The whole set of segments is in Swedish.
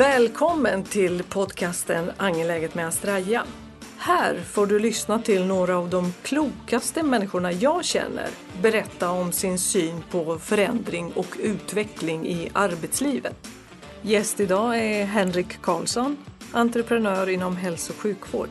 Välkommen till podcasten Angeläget med Astraja. Här får du lyssna till några av de klokaste människorna jag känner berätta om sin syn på förändring och utveckling i arbetslivet. Gäst idag är Henrik Karlsson, entreprenör inom hälso och sjukvård.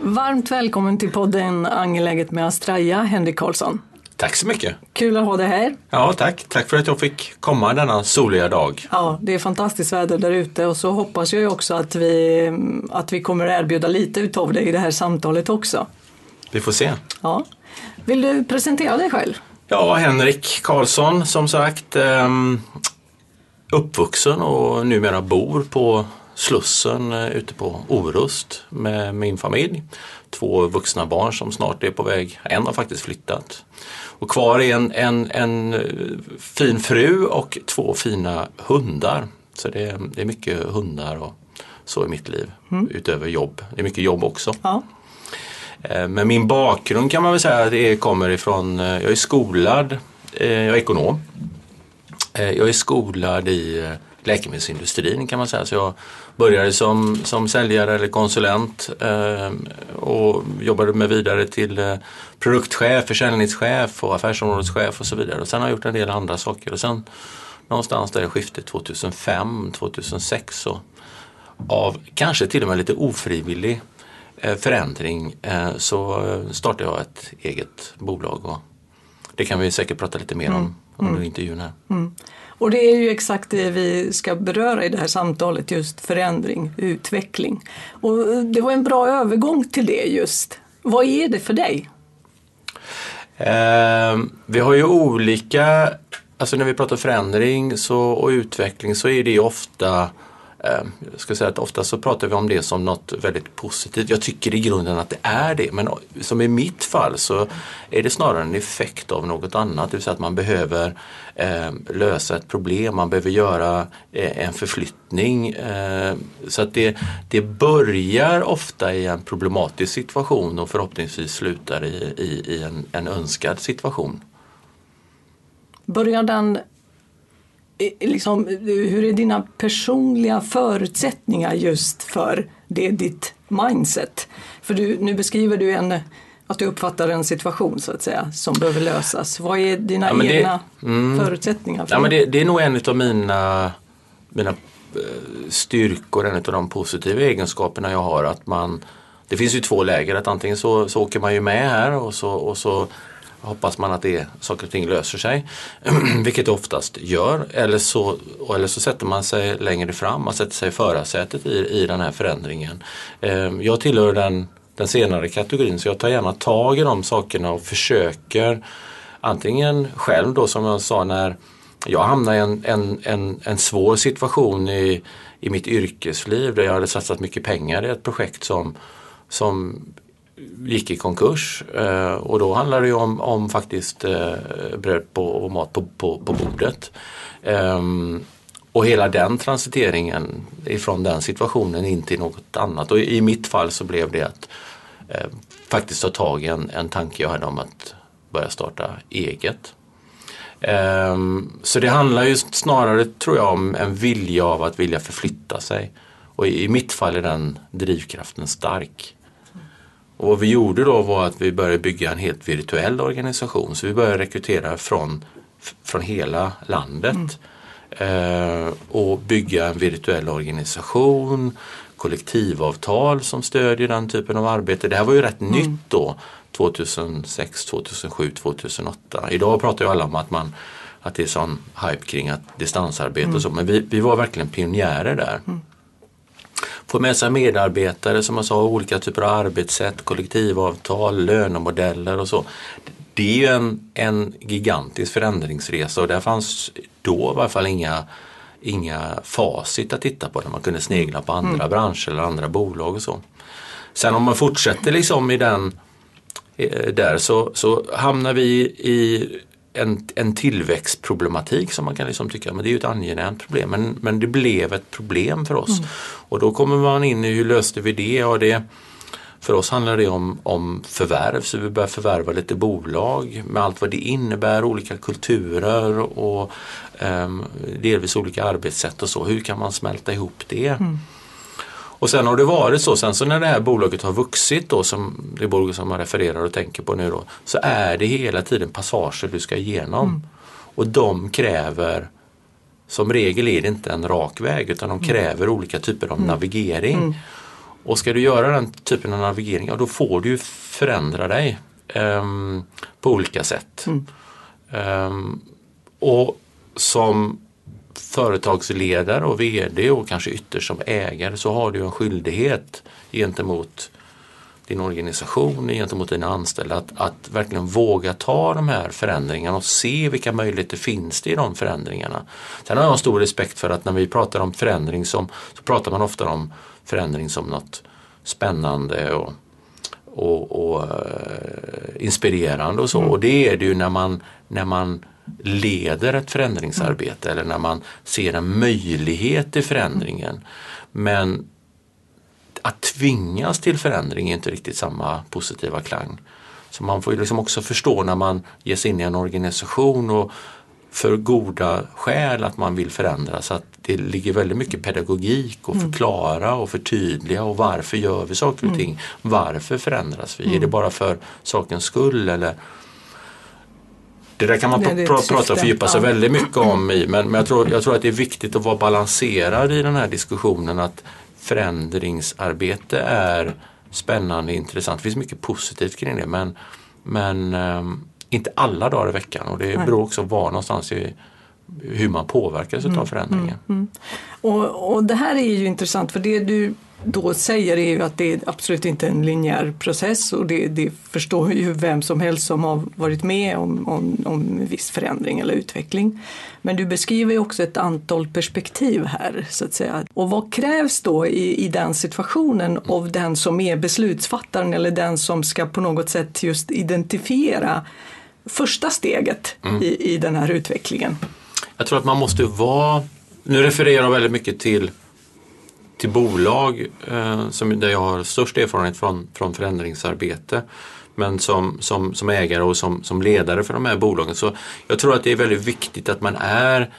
Varmt välkommen till podden Angeläget med Astraja, Henrik Karlsson. Tack så mycket. Kul att ha dig här. Ja, tack. Tack för att jag fick komma denna soliga dag. Ja, det är fantastiskt väder där ute och så hoppas jag också att vi, att vi kommer att erbjuda lite utav det i det här samtalet också. Vi får se. Ja. Vill du presentera dig själv? Ja, Henrik Karlsson som sagt. Um, uppvuxen och numera bor på Slussen uh, ute på Orust med min familj. Två vuxna barn som snart är på väg, en har faktiskt flyttat. Och kvar är en, en, en fin fru och två fina hundar. Så det är, det är mycket hundar och så i mitt liv mm. utöver jobb. Det är mycket jobb också. Ja. Eh, men min bakgrund kan man väl säga det kommer ifrån, eh, jag är skolad, eh, jag är ekonom. Jag är skolad i läkemedelsindustrin kan man säga. Så jag började som, som säljare eller konsulent eh, och jobbade mig vidare till eh, produktchef, försäljningschef och affärsområdeschef och så vidare. Och sen har jag gjort en del andra saker och sen någonstans där i skiftet 2005, 2006 så av kanske till och med lite ofrivillig eh, förändring eh, så startade jag ett eget bolag och det kan vi säkert prata lite mer om mm. under mm. intervjun här. Mm. Och det är ju exakt det vi ska beröra i det här samtalet, just förändring, utveckling. Och det var en bra övergång till det just. Vad är det för dig? Eh, vi har ju olika, alltså när vi pratar förändring så, och utveckling så är det ofta Ehm, jag ska säga att ofta så pratar vi om det som något väldigt positivt. Jag tycker i grunden att det är det men som i mitt fall så är det snarare en effekt av något annat. Det vill säga att man behöver ehm, lösa ett problem, man behöver göra eh, en förflyttning. Ehm, så att det, det börjar ofta i en problematisk situation och förhoppningsvis slutar i, i, i en, en önskad situation. Börjar den liksom, hur är dina personliga förutsättningar just för det ditt mindset? För du, nu beskriver du en, att du uppfattar en situation så att säga som behöver lösas. Vad är dina ja, egna det, mm, förutsättningar? För ja, men det, det, är nog en av mina, mina eh, styrkor, en av de positiva egenskaperna jag har. att man det finns ju två läger, att antingen så, så åker man ju med här och så, och så hoppas man att det, saker och ting löser sig. Vilket det oftast gör. Eller så, eller så sätter man sig längre fram, man sätter sig i förarsätet i, i den här förändringen. Ehm, jag tillhör den, den senare kategorin så jag tar gärna tag i de sakerna och försöker antingen själv då som jag sa när jag hamnade i en, en, en, en svår situation i, i mitt yrkesliv där jag hade satsat mycket pengar i ett projekt som, som gick i konkurs eh, och då handlade det om, om faktiskt eh, bröd på, och mat på, på, på bordet. Ehm, och hela den transiteringen ifrån den situationen in till något annat. Och i mitt fall så blev det att eh, faktiskt ta tag i en, en tanke jag hade om att börja starta eget. Eh, så det handlar ju snarare, tror jag, om en vilja av att vilja förflytta sig. Och i, i mitt fall är den drivkraften stark. Och vad vi gjorde då var att vi började bygga en helt virtuell organisation. Så vi började rekrytera från, från hela landet. Mm. Eh, och bygga en virtuell organisation, kollektivavtal som stödjer den typen av arbete. Det här var ju rätt mm. nytt då 2006, 2007, 2008. Idag pratar ju alla om att man att det är sån hype kring att distansarbete mm. och så men vi, vi var verkligen pionjärer där. Få med sig medarbetare som jag sa, olika typer av arbetssätt, kollektivavtal, lönemodeller och så. Det är ju en, en gigantisk förändringsresa och där fanns då i varje fall inga, inga facit att titta på där man kunde snegla på andra mm. branscher eller andra bolag och så. Sen om man fortsätter liksom i den eh, där så, så hamnar vi i en, en tillväxtproblematik som man kan liksom tycka men det är ju ett angenämt problem. Men, men det blev ett problem för oss. Mm. Och då kommer man in i hur löste vi det? Ja, det För oss handlar det om, om förvärv, så vi börjar förvärva lite bolag med allt vad det innebär, olika kulturer och um, delvis olika arbetssätt och så. Hur kan man smälta ihop det? Mm. Och sen har det varit så, sen så när det här bolaget har vuxit då, som det bolag som man refererar och tänker på nu då, så är det hela tiden passager du ska igenom. Mm. Och de kräver, som regel är det inte en rak väg utan de mm. kräver mm. olika typer av mm. navigering. Mm. Och ska du göra den typen av navigering, ja då får du förändra dig um, på olika sätt. Um, och som företagsledare och VD och kanske ytterst som ägare så har du en skyldighet gentemot din organisation, gentemot dina anställda att, att verkligen våga ta de här förändringarna och se vilka möjligheter finns det i de förändringarna. Sen har jag stor respekt för att när vi pratar om förändring som, så pratar man ofta om förändring som något spännande och, och, och uh, inspirerande och så. Mm. Och det är det ju när man, när man leder ett förändringsarbete mm. eller när man ser en möjlighet i förändringen. Men att tvingas till förändring är inte riktigt samma positiva klang. Så man får ju liksom också förstå när man ger sig in i en organisation och för goda skäl att man vill förändra så att det ligger väldigt mycket pedagogik och mm. förklara och förtydliga och varför gör vi saker och mm. ting? Varför förändras vi? Mm. Är det bara för sakens skull eller det där kan man pr pr prata och fördjupa sig väldigt mycket om i men, men jag, tror, jag tror att det är viktigt att vara balanserad i den här diskussionen att förändringsarbete är spännande, intressant. Det finns mycket positivt kring det men, men um, inte alla dagar i veckan och det Nej. beror också var någonstans i hur man påverkas mm, av förändringen. Mm, mm. Och, och det här är ju intressant för det du då säger är ju att det är absolut inte en linjär process och det, det förstår ju vem som helst som har varit med om, om, om viss förändring eller utveckling. Men du beskriver ju också ett antal perspektiv här så att säga. Och vad krävs då i, i den situationen av den som är beslutsfattaren eller den som ska på något sätt just identifiera första steget mm. i, i den här utvecklingen? Jag tror att man måste vara, nu refererar jag väldigt mycket till till bolag eh, som, där jag har störst erfarenhet från, från förändringsarbete. Men som, som, som ägare och som, som ledare för de här bolagen. Så jag tror att det är väldigt viktigt att man är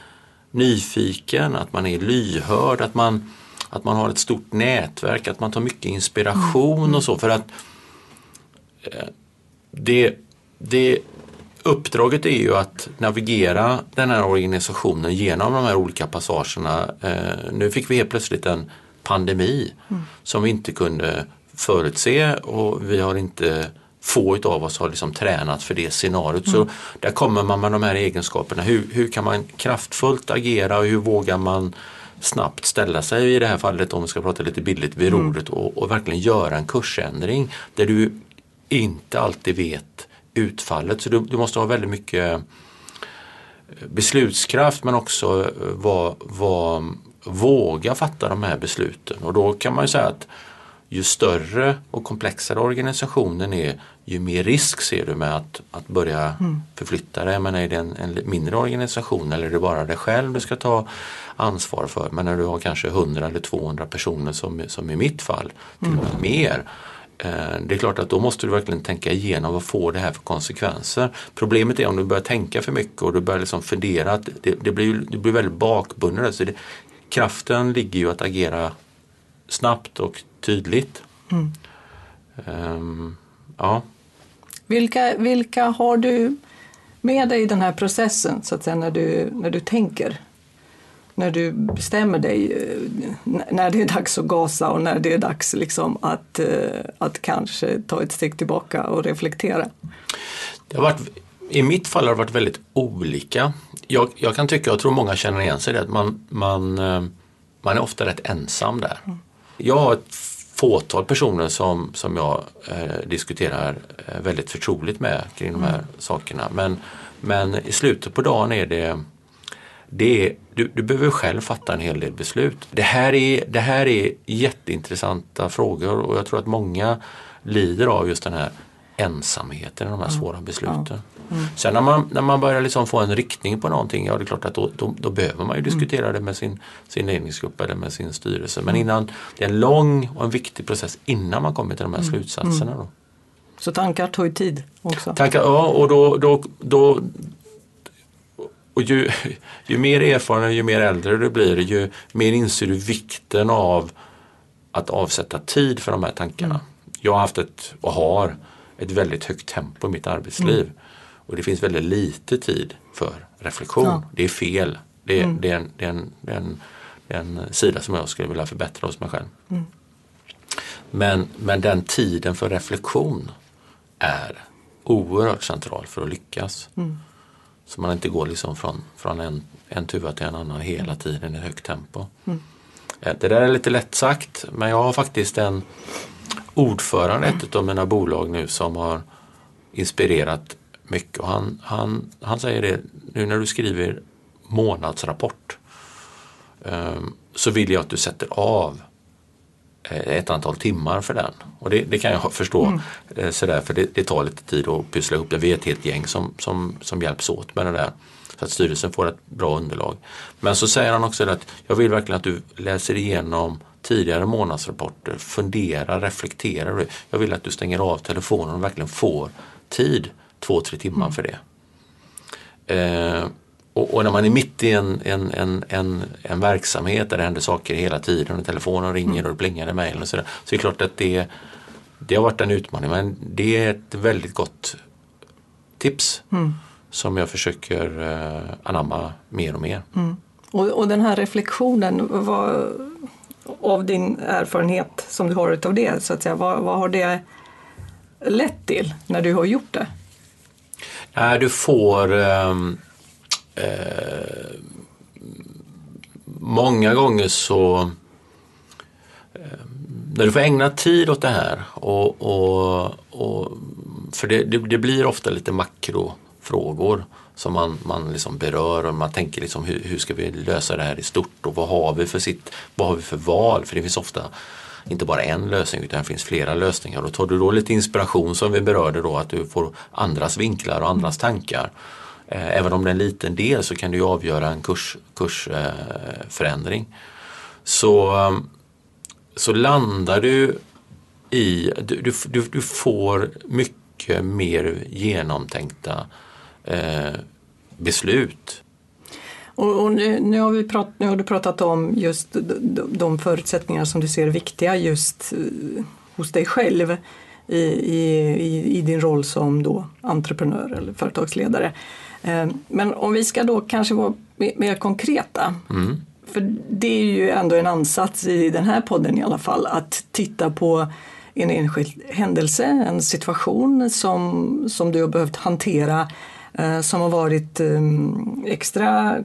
nyfiken, att man är lyhörd, att man, att man har ett stort nätverk, att man tar mycket inspiration och så. För att eh, det, det Uppdraget är ju att navigera den här organisationen genom de här olika passagerna. Eh, nu fick vi helt plötsligt en pandemi mm. som vi inte kunde förutse och vi har inte få av oss har liksom tränat för det scenariot. Mm. Så där kommer man med de här egenskaperna. Hur, hur kan man kraftfullt agera och hur vågar man snabbt ställa sig i det här fallet om vi ska prata lite billigt vid mm. och, och, verkligen göra en kursändring där du inte alltid vet utfallet. Så du, du måste ha väldigt mycket beslutskraft men också vara var våga fatta de här besluten. Och då kan man ju säga att ju större och komplexare organisationen är ju mer risk ser du med att, att börja mm. förflytta dig. Men är det en, en, mindre organisation eller är det bara dig själv du ska ta ansvar för. Men när du har kanske 100 eller 200 personer som, som i mitt fall, till och med mm. mer. Eh, det är klart att då måste du verkligen tänka igenom vad får det här för konsekvenser. Problemet är om du börjar tänka för mycket och du börjar liksom fundera att det, det blir, det blir väldigt bakbunden. Så det, kraften ligger ju att agera snabbt och tydligt. Mm. Um, ja. vilka, vilka har du med dig i den här processen så att säga, när, du, när du tänker? När du bestämmer dig, eh, när det är dags att gasa och när det är dags liksom att, eh, att kanske ta ett steg tillbaka och reflektera? Det har varit, I mitt fall har det varit väldigt olika jag, jag, kan tycka, och tror många känner igen sig i det, att man, man, eh, man är ofta rätt ensam där. Mm. Jag har ett fåtal personer som, som jag eh, diskuterar eh, väldigt förtroligt med kring mm. de här mm. sakerna. Men, men i slutet på dagen är det, det är, du, du behöver själv fatta en hel del beslut. Det här, är, det här är jätteintressanta frågor och jag tror att många lider av just den här ensamheten i de här svåra besluten. Mm. Sen när man, när man börjar liksom få en riktning på någonting, ja det är klart att då, då, då behöver man ju diskutera mm. det med sin, sin ledningsgrupp eller med sin styrelse. Men innan, det är en lång och en viktig process innan man kommer till de här mm. slutsatserna. Då. Så tankar tar ju tid också? Tankar, ja och då, då, då och ju, ju mer erfaren, ju mer äldre du blir, ju mer inser du vikten av att avsätta tid för de här tankarna. Mm. Jag har haft ett, och har, ett väldigt högt tempo i mitt arbetsliv. Mm. Och det finns väldigt lite tid för reflektion. Ja. Det är fel. Det är, mm. det, är en, det, är en, det, är en, det är en sida som jag skulle vilja förbättra hos mig själv. Mm. Men, men den tiden för reflektion är oerhört central för att lyckas. Mm. Så man inte går liksom från, från en, en tuva till en annan hela tiden i högt tempo. Mm. Eh, det där är lite lätt sagt men jag har faktiskt en ordförande i ett av mina bolag nu som har inspirerat mycket. Och han, han, han säger det, nu när du skriver månadsrapport um, så vill jag att du sätter av eh, ett antal timmar för den. Och det, det kan jag förstå mm. Eh, sådär, för det, det, tar lite tid att pyssla ihop det. Vi är ett helt gäng som, som, som hjälps åt med det där. Så att styrelsen får ett bra underlag. Men så säger han också att jag vill verkligen att du läser igenom tidigare månadsrapporter, funderar, reflekterar. Jag vill att du stänger av telefonen och verkligen får tid, två, tre timmar mm. för det. Eh, och, och, när man är mitt i en, en, en, en, en verksamhet där det händer saker hela tiden och telefonen ringer mm. och det plingar i mejl och sådär. Så det är klart att det, det har varit en utmaning men det är ett väldigt gott tips mm. som jag försöker eh, anamma mer och mer. Mm. Och, och, den här reflektionen, vad, av din erfarenhet som du har utav det, så att säga, vad, vad har det lett till när du har gjort det? Ja, du får eh, eh, många gånger så eh, när du får ägna tid åt det här och, och, och för det, det, det, blir ofta lite makro frågor som man, man liksom berör och man tänker liksom hur, hur ska vi lösa det här i stort och vad har vi för sitt, vad har vi för val? För det finns ofta inte bara en lösning utan det finns flera lösningar. Och tar du då lite inspiration som vi berörde då att du får andras vinklar och andras tankar. Eh, även om det är en liten del så kan du avgöra en kurs, kursförändring. så, så landar du i, du, du, du får mycket mer genomtänkta eh, beslut. Och, och nu, nu, har vi prat, nu har du pratat om just de, de förutsättningar som du ser viktiga just uh, hos dig själv i, i, i, din roll som då entreprenör eller företagsledare. Uh, men om vi ska då kanske vara mer konkreta. Mm. För det är ju ändå en ansats i den här podden i alla fall att titta på en enskild händelse, en situation som, som du har behövt hantera Eh, som har varit ehm, extra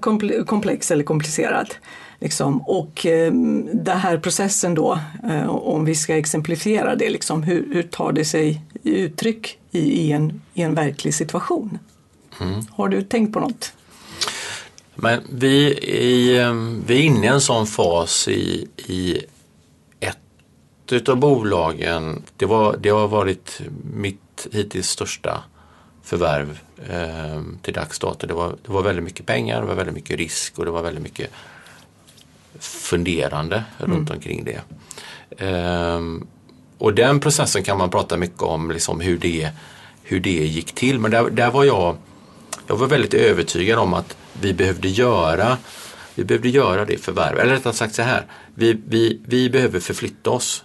komplex eller komplicerad. Liksom. Och ehm, den här processen då, eh, om vi ska exemplifiera det, liksom, hur, hur tar det sig uttryck i, i, en, i en verklig situation? Mm. Har du tänkt på något? Men vi, i, ehm, vi är inne i en sån fas i, i ett utav bolagen. Det, var, det har varit mitt hittills största förvärv eh, till dags dato. Det var, det var väldigt mycket pengar, det var väldigt mycket risk och det var väldigt mycket funderande mm. runt omkring det. Eh, och den processen kan man prata mycket om, liksom hur, det, hur det gick till. Men där, där var jag, jag var väldigt övertygad om att vi behövde göra vi behövde göra det förvärv, eller rättare sagt så här. Vi, vi, vi behöver förflytta oss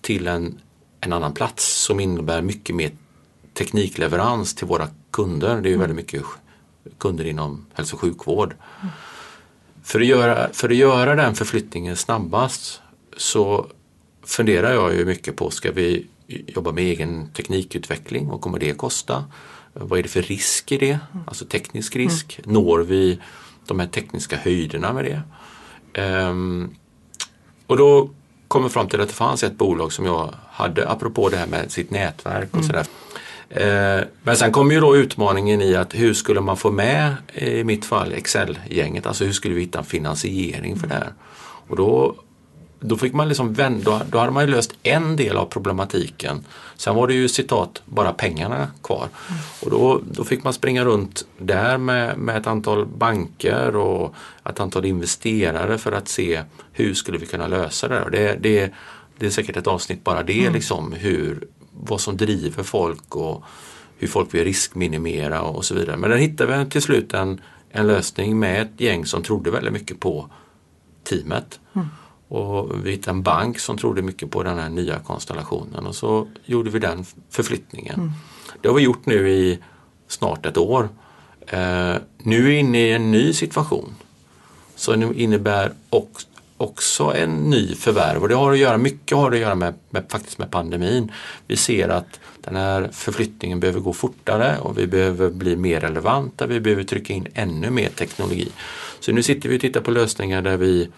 till en, en annan plats som innebär mycket mer teknikleverans till våra kunder. Det är ju mm. väldigt mycket kunder inom hälso och sjukvård. Mm. För, att göra, för att göra den förflyttningen snabbast så funderar jag ju mycket på, ska vi jobba med egen teknikutveckling? Vad kommer det kosta? Vad är det för risk i det? Mm. Alltså teknisk risk. Mm. Når vi de här tekniska höjderna med det? Um, och då kom jag fram till att det fanns ett bolag som jag hade, apropå det här med sitt nätverk och mm. sådär. Eh, men sen kommer ju då utmaningen i att hur skulle man få med, i mitt fall, Excel-gänget, alltså hur skulle vi hitta en finansiering för det här? Och då då fick man liksom vända, då hade man ju löst en del av problematiken. Sen var det ju citat bara pengarna kvar. Mm. Och då, då fick man springa runt där med, med ett antal banker och ett antal investerare för att se hur skulle vi kunna lösa det. Det, det, det är säkert ett avsnitt bara det, mm. liksom, hur, vad som driver folk och hur folk vill riskminimera och så vidare. Men där hittade vi till slut en, en lösning med ett gäng som trodde väldigt mycket på teamet. Mm. Och vi hittade en bank som trodde mycket på den här nya konstellationen och så gjorde vi den förflyttningen. Mm. Det har vi gjort nu i snart ett år. Eh, nu är vi inne i en ny situation som innebär också också en ny förvärv och det har att göra, mycket har att göra med, med, faktiskt med pandemin. Vi ser att den här förflyttningen behöver gå fortare och vi behöver bli mer relevanta, vi behöver trycka in ännu mer teknologi. Så nu sitter vi och tittar på lösningar där vi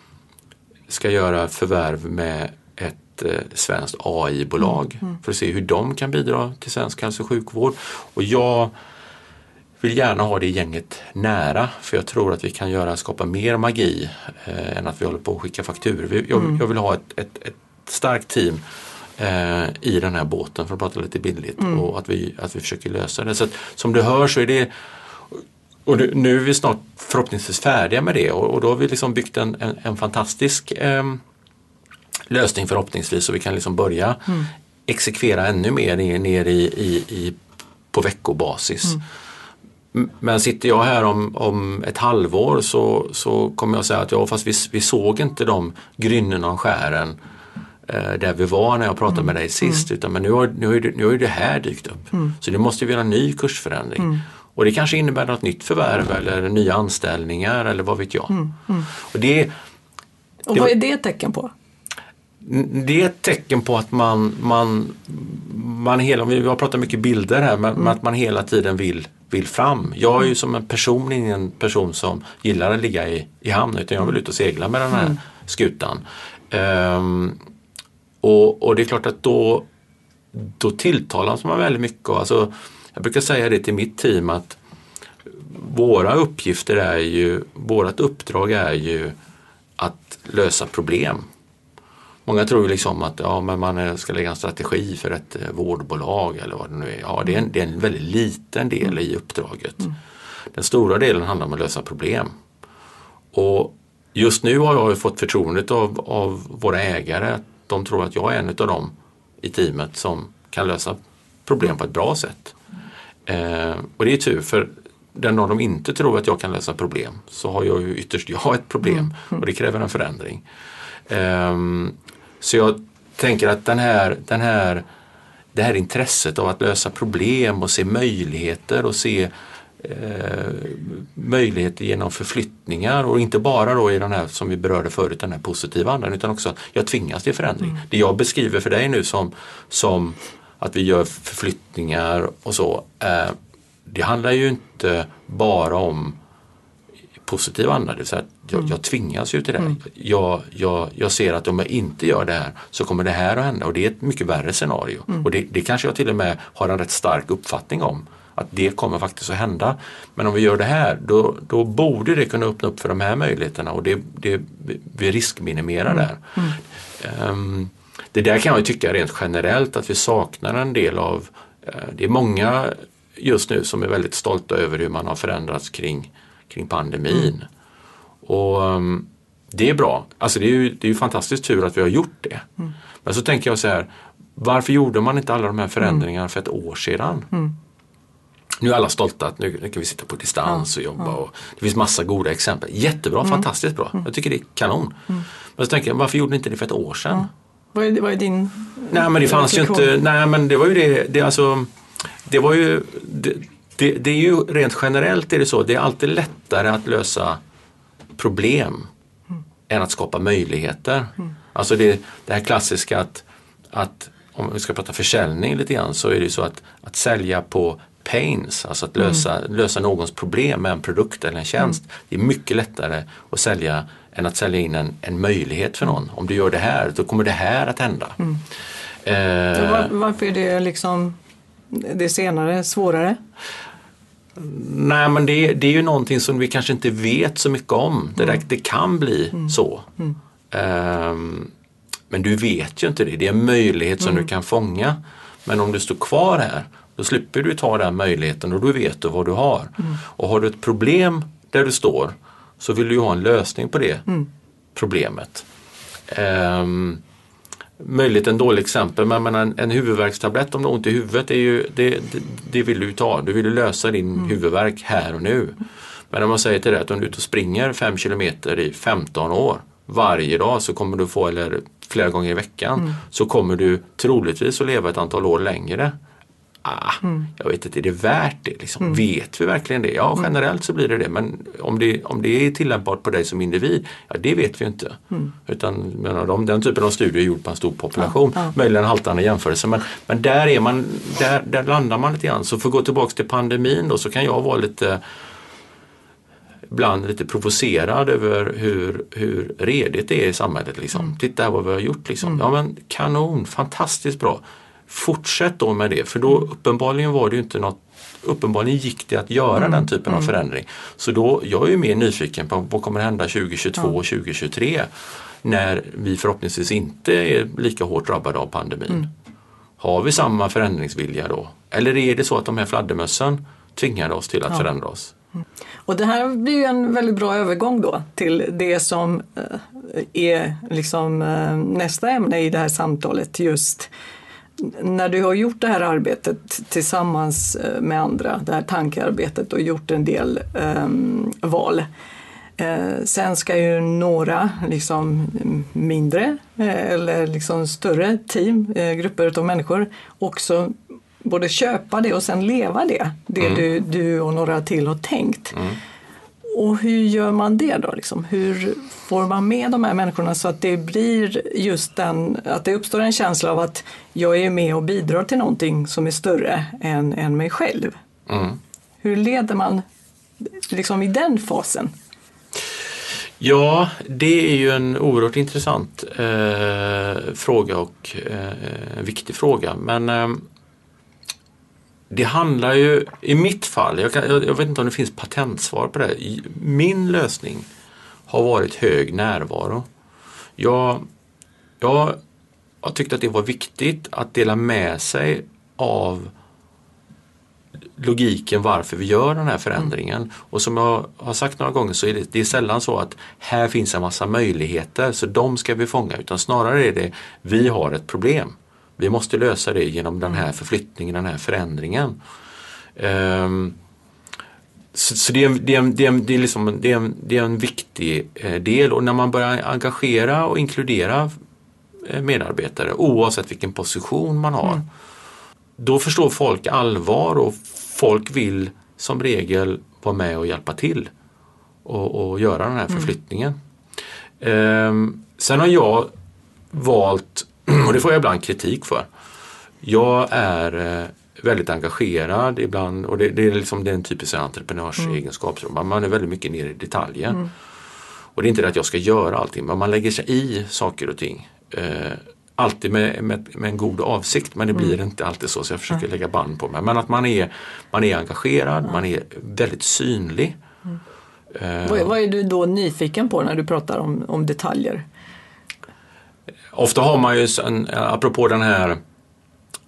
ska göra förvärv med ett eh, svenskt AI-bolag mm. för att se hur de kan bidra till svensk hälso och sjukvård. Och jag vill gärna ha det gänget nära för jag tror att vi kan göra, skapa mer magi eh, än att vi håller på att skicka fakturor. Jag, mm. jag vill ha ett, ett, ett starkt team eh, i den här båten för att prata lite billigt mm. och att vi, att vi försöker lösa det. Så att, som du hör så är det och nu är vi snart förhoppningsvis färdiga med det och, och då har vi liksom byggt en, en, en fantastisk eh, lösning förhoppningsvis så vi kan liksom börja mm. exekvera ännu mer ner, ner i, i, i, på veckobasis. Mm. Men sitter jag här om, om ett halvår så, så kommer jag säga att ja, fast vi, vi såg inte de grynnorna och skären eh, där vi var när jag pratade mm. med dig sist. Mm. Utan, men nu har, nu, har det, nu har det här dykt upp. Mm. Så nu måste vi göra en ny kursförändring. Mm. Och det kanske innebär något nytt förvärv eller nya anställningar eller vad vet jag. Mm. Mm. Och, det, och vad är det ett tecken på? Det är ett tecken på att man, man, man hela, vi har pratat mycket bilder här, men, att man hela tiden vill vill fram. Jag är ju som en person ingen person som gillar att ligga i, i hamn utan jag vill ut och segla med den här mm. skutan. Um, och, och, det är klart att då, då tilltalas man väldigt mycket. Alltså, jag brukar säga det till mitt team att våra uppgifter är ju, vårat uppdrag är ju att lösa problem. Många tror liksom att ja, men man ska lägga en strategi för ett eh, vårdbolag eller vad det nu är. Ja, det är en, det är en väldigt liten del i uppdraget. Mm. Den stora delen handlar om att lösa problem. Och just nu har jag fått förtroendet av, av våra ägare. De tror att jag är en av dem i teamet som kan lösa problem på ett bra sätt. Eh, och det är tur för den dag de inte tror att jag kan lösa problem så har jag ju ytterst jag ett problem mm. Mm. och det kräver en förändring. Um, så jag tänker att den här, den här, det här intresset av att lösa problem och se möjligheter och se eh, möjligheter genom förflyttningar och inte bara då i den här som vi berörde förut, den här positiva andan utan också att jag tvingas till förändring. Mm. Det jag beskriver för dig nu som, som att vi gör förflyttningar och så, eh, det handlar ju inte bara om positiv anda. Det vill säga jag, mm. jag tvingas ju till det. Mm. Jag, jag, jag ser att om jag inte gör det här så kommer det här att hända och det är ett mycket värre scenario. Mm. Och det, det kanske jag till och med har en rätt stark uppfattning om. Att det kommer faktiskt att hända. Men om vi gör det här då, då borde det kunna öppna upp för de här möjligheterna och det, det, vi riskminimerar där. Um, det där kan jag tycka rent generellt att vi saknar en del av uh, Det är många just nu som är väldigt stolta över hur man har förändrats kring kring pandemin. Mm. Och um, det är bra. Alltså det är ju, det är ju fantastiskt tur att vi har gjort det. Mm. Men så tänker jag så här, varför gjorde man inte alla de här förändringarna för ett år sedan? Mm. Nu är alla stolta att nu, nu kan vi sitta på distans ja, och jobba. Ja. Och det finns massa goda exempel. Jättebra, mm. fantastiskt bra. Jag tycker det är kanon. Mm. Men så tänker jag, varför gjorde ni inte det för ett år sedan? Ja. Vad, är, vad är din Nej men det fanns ju inte, nej men det var ju det, det alltså det var ju, det, det, det, är ju rent generellt är det så, det är alltid lättare att lösa problem mm. än att skapa möjligheter. Mm. Alltså det, det här klassiska att, att om vi ska prata försäljning lite grann så är det så att, att sälja på pains, alltså att lösa, mm. lösa någons problem med en produkt eller en tjänst. Mm. Det är mycket lättare att sälja än att sälja in en, en möjlighet för någon. Om du gör det här, då kommer det här att hända. Mm. Eh, var, varför är det liksom det senare svårare? Nej men det, det, är ju någonting som vi kanske inte vet så mycket om. Det, där, mm. det kan bli mm. så. Mm. Um, Men du vet ju inte det. Det är en möjlighet som du kan fånga. Men om du står kvar här, då slipper du ta den möjligheten och då vet du vad du har. Och har du ett problem där du står så vill du ju ha en lösning på det problemet. Um, möjligt en dålig exempel, men menar, en, en huvudvärkstablett om du har ont i huvudet, är ju, det, det, det vill du ta. Du vill lösa din mm. huvudvärk här och nu. Men om man säger till dig att om du är ute och springer 5 kilometer i 15 år varje dag så kommer du få, eller flera gånger i veckan, mm. så kommer du troligtvis att leva ett antal år längre ah, mm. jag vet inte, är det värt det? Liksom? Mm. Vet vi verkligen det? Ja, mm. generellt så blir det det. Men om det, om det är tillämpbart på dig som individ, ja det vet vi inte. Mm. Utan menar, de, den typen av studier är gjord på en stor population. Ja, ja. Möjligen haltande jämförelse. Men, men där, är man, där, där landar man lite grann. Så för att gå tillbaka till pandemin då så kan jag vara lite ibland lite provocerad över hur, hur redigt det är i samhället. Liksom. Mm. Titta här vad vi har gjort. Liksom. Mm. Ja men kanon, fantastiskt bra. Fortsätt då med det för då mm. uppenbarligen var det inte något Uppenbarligen gick det att göra mm. den typen av mm. förändring. Så då, jag är ju mer nyfiken på vad kommer hända 2022 och 2023 när vi förhoppningsvis inte är lika hårt drabbade av pandemin. Mm. Har vi samma förändringsvilja då? Eller är det så att de här fladdermössen tvingade oss till att ja. förändra oss? Och det här blir ju en väldigt bra övergång då till det som eh, är liksom eh, nästa ämne i det här samtalet just när du har gjort det här arbetet tillsammans eh, med andra, det här tankearbetet och gjort en del um, val. Eh, sen ska ju några liksom mindre eh, eller liksom större team, eh, grupper av människor också både köpa det och sen leva det, det mm. du, du och några till har tänkt. Mm. Och hur gör man det då? Liksom? Hur får man med de här människorna så att det blir just den, att det uppstår en känsla av att jag är med och bidrar till någonting som är större än, än mig själv. Mm. Hur leder man liksom i den fasen? Ja, det är ju en oerhört intressant eh, fråga och eh, viktig fråga. Men eh, det handlar ju, i mitt fall, jag, kan, jag, jag, vet inte om det finns patentsvar på det. Min lösning har varit hög närvaro. Jag, jag har tyckt att det var viktigt att dela med sig av logiken varför vi gör den här förändringen. Mm. Och som jag har sagt några gånger så är det, det är sällan så att här finns en massa möjligheter så de ska vi fånga utan snarare är det vi har ett problem. Vi måste lösa det genom den här förflyttningen, den här förändringen. Um, så, så det, är, det, är, det, är, det, är liksom, det, är, det är en viktig eh, del och när man börjar engagera och inkludera eh, medarbetare oavsett vilken position man har. Mm. Då förstår folk allvar och folk vill som regel vara med och hjälpa till och, och göra den här mm. förflyttningen. Mm. Um, sen har jag valt Och det får jag ibland kritik för. Jag är eh, väldigt engagerad ibland och det, det är liksom den typiska entreprenörsegenskap. Mm. Man är väldigt mycket nere i detaljer. Mm. Och det är inte det att jag ska göra allting men man lägger sig i saker och ting. Eh, alltid med, med, med, en god avsikt men det blir mm. inte alltid så så jag försöker lägga band på mig. Men att man är, man är engagerad, man är väldigt synlig. Mm. Uh, vad, vad, är du då nyfiken på när du pratar om, om detaljer? Ofta har man ju, en, apropå den här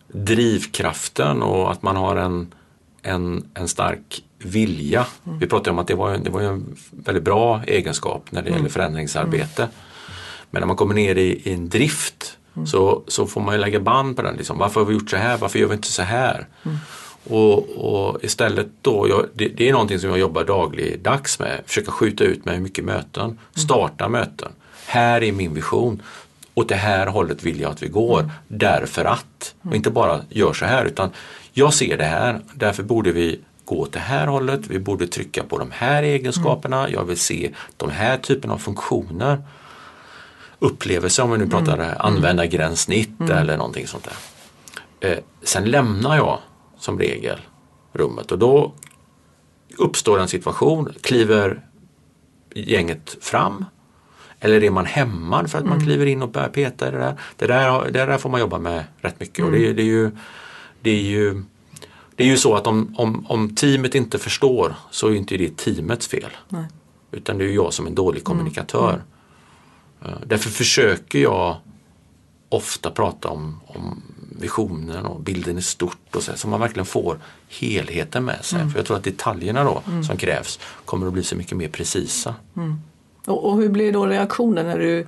drivkraften och att man har en, en, en stark vilja. Mm. Vi pratade om att det var, det var en väldigt bra egenskap när det mm. gäller förändringsarbete. Mm. Men när man kommer ner i, i en drift mm. så, så får man ju lägga band på den. Liksom. Varför har vi gjort så här? Varför gör vi inte så här? Mm. Och, och, istället då, jag, det, det, är någonting som jag jobbar dagligdags med, försöka skjuta ut med mycket möten, mm. starta möten. Här är min vision åt det här hållet vill jag att vi går mm. därför att. Och inte bara gör så här utan jag ser det här, därför borde vi gå åt det här hållet, vi borde trycka på de här egenskaperna, mm. jag vill se de här typen av funktioner. Upplevelse om vi nu pratar mm. användargränssnitt mm. eller någonting sånt där. Eh, sen lämnar jag som regel rummet och då uppstår en situation, kliver gänget fram eller är man hämmad för att man mm. kliver in och börjar peta i det där? Det där, det där får man jobba med rätt mycket mm. och det, det, är ju, det, är ju, det är ju så att om, om, om teamet inte förstår så är inte det teamets fel. Nej. Utan det är jag som en dålig mm. kommunikatör. Mm. Därför försöker jag ofta prata om, om visionen och bilden i stort och så, så man verkligen får helheten med sig. För jag tror att detaljerna då som krävs kommer att bli så mycket mer precisa. Och, och hur blir då reaktionen när du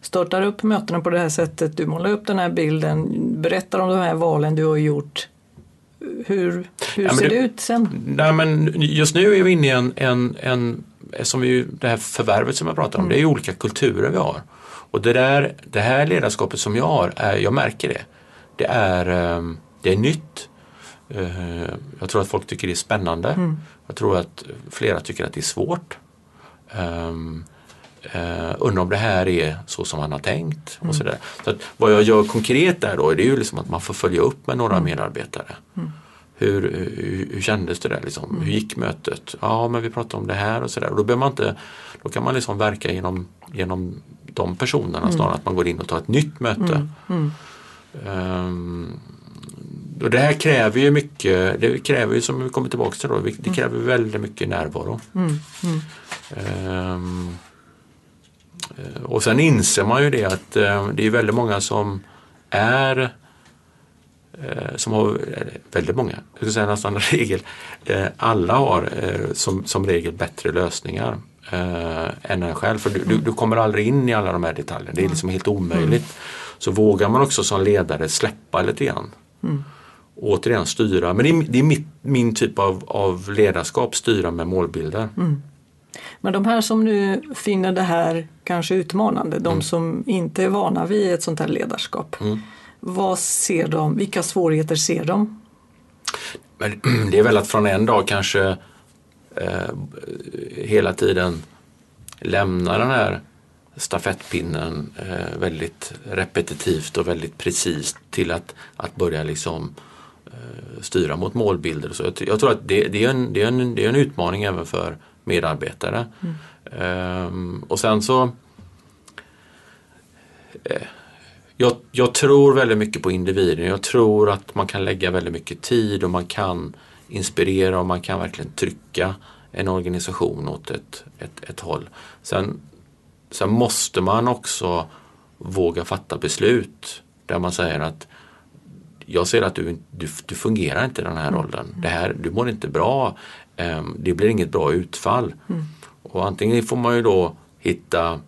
startar upp mötena på det här sättet? Du målar upp den här bilden, berättar om de här valen du har gjort. Hur, hur Ja, ser det- det ut sen? Nej, men just nu är vi inne i en, en, en som vi, det här förvärvet som jag pratar om, det är olika kulturer vi har. Och det, där, det här ledarskapet som jag har, är, jag märker det. Det är, ehm, det är nytt. Eh, Jag tror att folk tycker det är spännande. Jag tror att flera tycker att det är svårt. Um, uh, undrar om det här är så som man har tänkt. Och sådär. Så att vad jag gör konkret där då, det är ju liksom att man får följa upp med några medarbetare. Hur, hur, hur kändes det där? Liksom? Hur gick mötet? Ja, men vi pratade om det här och sådär. Och Då, behöver man inte, då kan man liksom verka genom, genom de personerna snarare än att man går in och tar ett nytt möte. Ehm, och det här kräver ju mycket, det kräver ju som vi kommer tillbaka till då, det kräver väldigt mycket närvaro. Eh, och sen inser man ju det att eh, det är väldigt många som är eh, som har, väldigt många, jag skulle säga nästan regel, eh, alla har eh, som, som regel bättre lösningar eh, än en själv. För du, du, du kommer aldrig in i alla de här detaljerna, det är liksom helt omöjligt. Så vågar man också som ledare släppa lite grann. Och återigen styra, men det är, det är mitt, min typ av, av ledarskap, styra med målbilder. Men de här som nu finner det här kanske utmanande, de som inte är vana vid ett sånt här ledarskap. Vad ser de? Vilka svårigheter ser de? Men det är väl att från en dag kanske eh, hela tiden lämna den här stafettpinnen eh, väldigt repetitivt och väldigt precis till att, att börja liksom eh, styra mot målbilder. Så jag, jag tror att det, det, är en, det, är en, det är en utmaning även för medarbetare. Ehm, och sen så jag, jag tror väldigt mycket på individen. Jag tror att man kan lägga väldigt mycket tid och man kan inspirera och man kan verkligen trycka en organisation åt ett, ett, ett håll. Sen, sen måste man också våga fatta beslut där man säger att jag ser att du, du, du fungerar inte i den här rollen. Det här, du mår inte bra. Ehm, det blir inget bra utfall. Och antingen får man ju då hitta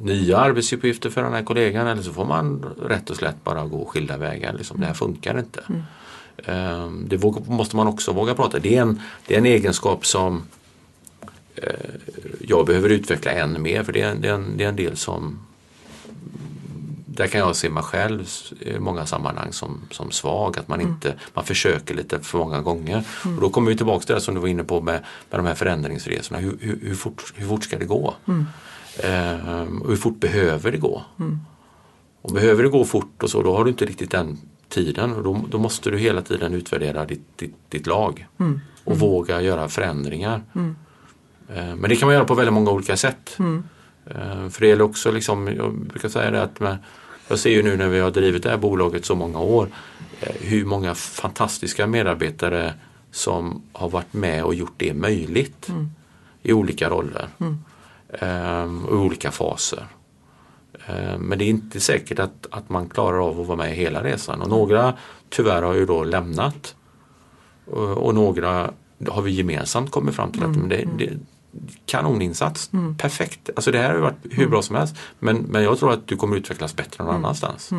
nya arbetsuppgifter för den här kollegan eller så får man rätt och slätt bara gå skilda vägar. Liksom. Det här funkar inte. Ehm, Det måste man också våga prata. Det är en, det är en egenskap som eh, jag behöver utveckla än mer för det är, en- det, är en, det är en del som där kan jag se mig själv i många sammanhang som, som svag, att man inte man försöker lite för många gånger. Och då kommer vi tillbaka till det som du var inne på med, med de här förändringsresorna. Hur, hur, hur, fort, hur fort ska det gå? Ehm, och hur fort behöver det gå? Och behöver det gå fort och så, då har du inte riktigt den tiden och då, då måste du hela tiden utvärdera ditt, ditt, ditt lag och våga göra förändringar. Eh, Men det kan man göra på väldigt många olika sätt. Eh, För det gäller också, liksom, jag brukar säga det att med, jag ser ju nu när vi har drivit det här bolaget så många år eh, hur många fantastiska medarbetare som har varit med och gjort det möjligt i olika roller eh, och i olika faser. Eh, Men det är inte säkert att, att man klarar av att vara med hela resan. Och några tyvärr har ju då lämnat. Och, och några har vi gemensamt kommit fram till att men det, det kanoninsats, perfekt. Alltså det här har ju varit hur bra som helst men, men jag tror att du kommer utvecklas bättre någon annanstans.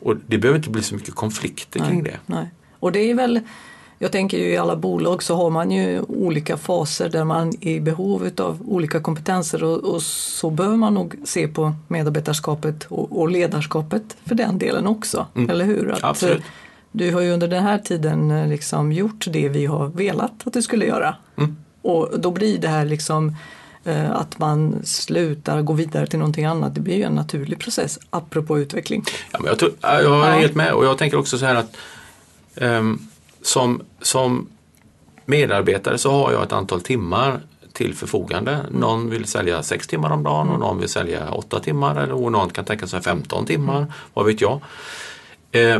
Och det behöver inte bli så mycket konflikter kring det. Nej. Och det är väl, jag tänker ju i alla bolag så har man ju olika faser där man är i behov av olika kompetenser och, och så behöver man nog se på medarbetarskapet och, och ledarskapet för den delen också. Eller hur? Att, Absolut. eh, Du har ju under den här tiden eh, liksom gjort det vi har velat att du skulle göra. Och då blir det här liksom eh, att man slutar gå vidare till någonting annat. Det blir ju en naturlig process apropå utveckling. Ja, men jag, tror, ja, jag är helt med och jag tänker också så här att ehm, som, som medarbetare så har jag ett antal timmar till förfogande. Någon vill sälja sex timmar om dagen och någon vill sälja åtta timmar eller och någon kan tänka sig 15 timmar. Vad vet jag. Eh,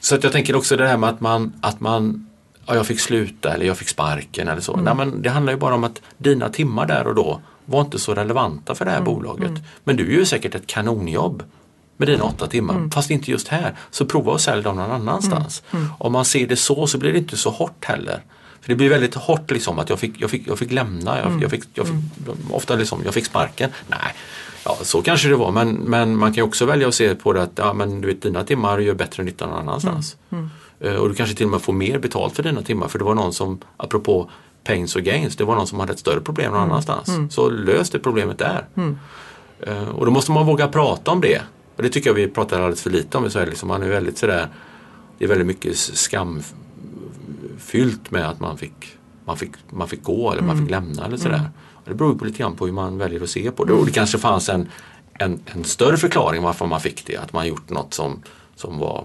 så att jag tänker också det här med att man, att man ja, jag fick sluta eller jag fick sparken eller så. Nej, men det handlar ju bara om att dina timmar där och då var inte så relevanta för det här bolaget. Men du gör säkert ett kanonjobb. med dina åtta timmar, fast inte just här. Så prova att sälja dem någon annanstans. Om man ser det så så blir det inte så hårt heller. För det blir väldigt hårt liksom att jag fick, jag fick, jag fick lämna, jag, jag fick, jag fick, ofta liksom, jag fick sparken. Nej, ja, så kanske det var men, men man kan ju också välja att se på det att ja, men, du vet, dina timmar gör bättre nytta någon annanstans. Eh, Och du kanske till och med får mer betalt för dina timmar för det var någon som, apropå pains och gains, det var någon som hade ett större problem någon annanstans. Så lös det problemet där. Eh, Och då måste man våga prata om det. Och det tycker jag vi pratar alldeles för lite om i Sverige. Liksom man är väldigt sådär, det är väldigt mycket skamfyllt med att man fick, man fick, man fick gå eller man fick lämna eller sådär. Och det beror på lite grann på hur man väljer att se på det. Och det kanske fanns en, en, en större förklaring varför man fick det. Att man gjort något som, som var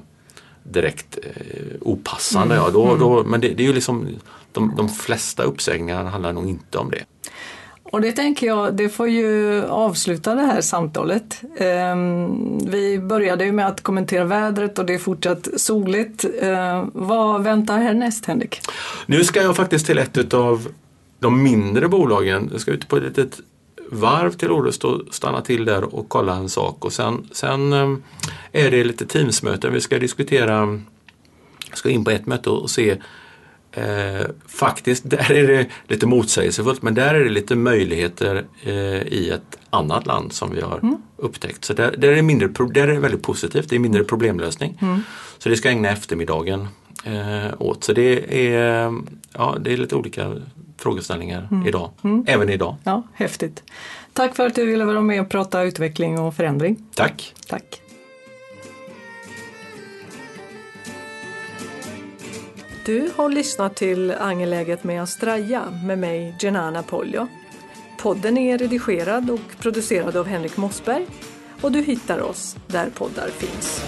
direkt eh, opassande. Ja, då, då, men det, det är ju liksom de, de flesta uppsägningar handlar nog inte om det. Och det tänker jag, det får ju avsluta det här samtalet. Ehm, vi började ju med att kommentera vädret och det är fortsatt soligt. Ehm, vad väntar härnäst Henrik? Nu ska jag faktiskt till ett av de mindre bolagen. Jag ska ut på ett litet varv till Orust och stanna till där och kolla en sak. Och sen, sen eh, är det lite teamsmöten. Vi ska diskutera, ska in på ett möte och se Eh, faktiskt, där är det lite motsägelsefullt men där är det lite möjligheter eh, i ett annat land som vi har upptäckt. Så där, där, är mindre, där är det väldigt positivt, det är mindre problemlösning. Så det ska jag ägna eftermiddagen eh, åt. Så det är, ja, det är lite olika frågeställningar idag, även idag. Ja, häftigt. Tack för att du ville vara med och prata utveckling och förändring. Tack! Tack. Du har lyssnat till Angeläget med Astraja med mig Genana Poljo. Podden är redigerad och producerad av Henrik Mossberg och du hittar oss där poddar finns.